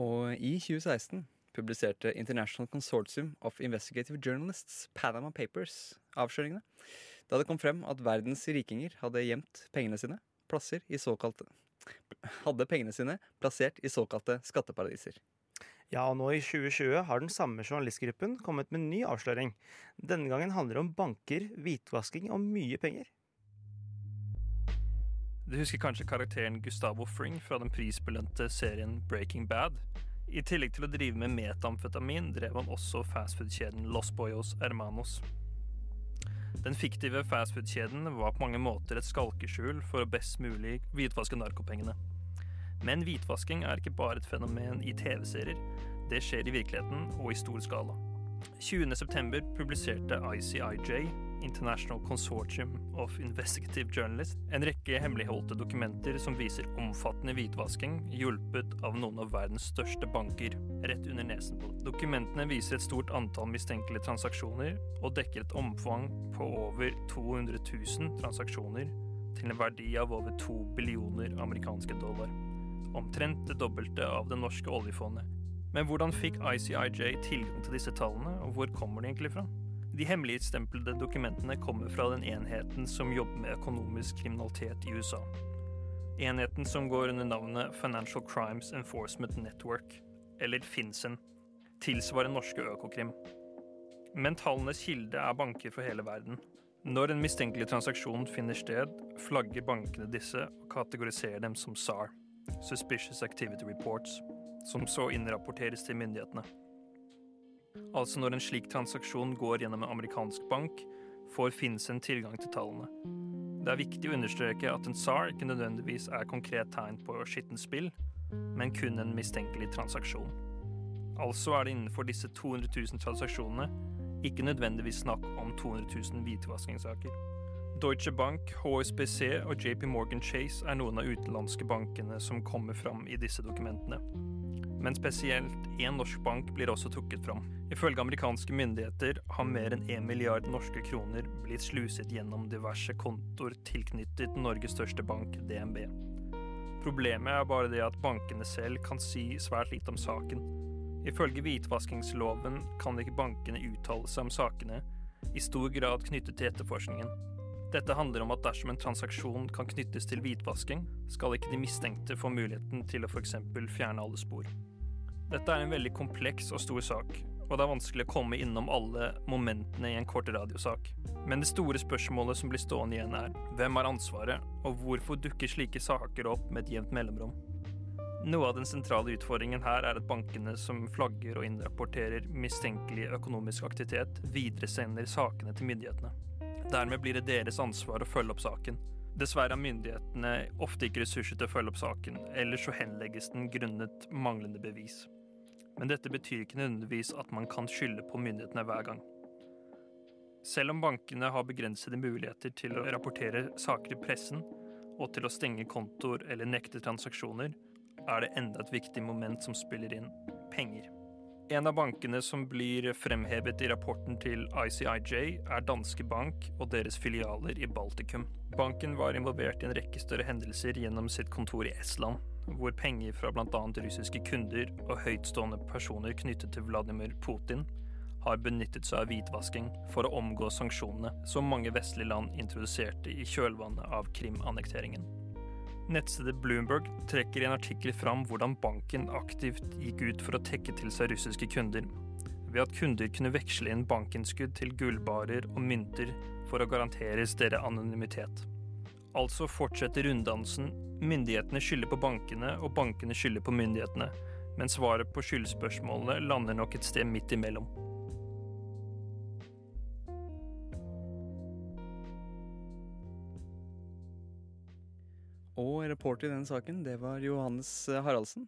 Og i 2016 publiserte International Consortium of Investigative Journalists Panama Papers avsløringene, da det kom frem at verdens rikinger hadde gjemt pengene sine plasser i såkalte hadde pengene sine plassert i såkalte skatteparadiser. Ja, og nå i 2020 har den samme journalistgruppen kommet med ny avsløring. Denne gangen handler det om banker, hvitvasking og mye penger. Du husker kanskje karakteren Gustavo Fring fra den prisbelønte serien Breaking Bad? I tillegg til å drive med metamfetamin drev han også fastfood-kjeden Los Boyos Hermanos. Den fiktive fastfood-kjeden var på mange måter et skalkeskjul for å best mulig hvitvaske narkopengene. Men hvitvasking er ikke bare et fenomen i TV-serier. Det skjer i virkeligheten og i stor skala. 20.9 publiserte ICIJ, International Consortium of Investigative Journalists, en rekke hemmeligholdte dokumenter som viser omfattende hvitvasking, hjulpet av noen av verdens største banker, rett under nesen på det. Dokumentene viser et stort antall mistenkelige transaksjoner, og dekker et omfang på over 200 000 transaksjoner til en verdi av over 2 billioner amerikanske dollar omtrent det dobbelte av det norske oljefondet. Men hvordan fikk ICIJ tilgang til disse tallene, og hvor kommer de egentlig fra? De hemmelighetstemplede dokumentene kommer fra den enheten som jobber med økonomisk kriminalitet i USA. Enheten som går under navnet Financial Crimes Enforcement Network, eller FINCEN, tilsvarer norske Økokrim. Men tallenes kilde er banker for hele verden. Når en mistenkelig transaksjon finner sted, flagger bankene disse og kategoriserer dem som SAR. Suspicious Activity Reports, som så innrapporteres til myndighetene. Altså når en slik transaksjon går gjennom en amerikansk bank, får Finsen tilgang til tallene. Det er viktig å understreke at en SAR ikke nødvendigvis er konkret tegn på skittent spill, men kun en mistenkelig transaksjon. Altså er det innenfor disse 200 000 transaksjonene ikke nødvendigvis snakk om 200 000 hvitvaskingssaker. Deutsche Bank, HSBC og JP Morgan Chase er noen av utenlandske bankene som kommer fram i disse dokumentene. Men spesielt én norsk bank blir også trukket fram. Ifølge amerikanske myndigheter har mer enn 1 milliard norske kroner blitt sluset gjennom diverse kontoer tilknyttet Norges største bank, DNB. Problemet er bare det at bankene selv kan si svært lite om saken. Ifølge hvitvaskingsloven kan ikke bankene uttale seg om sakene, i stor grad knyttet til etterforskningen. Dette handler om at dersom en transaksjon kan knyttes til hvitvasking, skal ikke de mistenkte få muligheten til å f.eks. fjerne alle spor. Dette er en veldig kompleks og stor sak, og det er vanskelig å komme innom alle momentene i en kort radiosak. Men det store spørsmålet som blir stående igjen er hvem har ansvaret, og hvorfor dukker slike saker opp med et jevnt mellomrom? Noe av den sentrale utfordringen her er at bankene som flagger og innrapporterer mistenkelig økonomisk aktivitet, videresender sakene til myndighetene. Dermed blir det deres ansvar å følge opp saken. Dessverre har myndighetene ofte ikke ressurser til å følge opp saken, eller så henlegges den grunnet manglende bevis. Men dette betyr ikke nødvendigvis at man kan skylde på myndighetene hver gang. Selv om bankene har begrensede muligheter til å rapportere saker i pressen, og til å stenge kontoer eller nekte transaksjoner, er det enda et viktig moment som spiller inn penger. En av bankene som blir fremhevet i rapporten til ICIJ, er Danske Bank og deres filialer i Baltikum. Banken var involvert i en rekke større hendelser gjennom sitt kontor i Estland, hvor penger fra bl.a. russiske kunder og høytstående personer knyttet til Vladimir Putin har benyttet seg av hvitvasking for å omgå sanksjonene som mange vestlige land introduserte i kjølvannet av Krim-annekteringen. Nettstedet Bloomberg trekker i en artikkel fram hvordan banken aktivt gikk ut for å tekke til seg russiske kunder, ved at kunder kunne veksle inn bankinnskudd til gullbarer og mynter for å garanteres deres anonymitet. Altså fortsetter runddansen. Myndighetene skylder på bankene, og bankene skylder på myndighetene. Men svaret på skyldspørsmålene lander nok et sted midt imellom. Og reporter i denne saken, det var Johannes Haraldsen.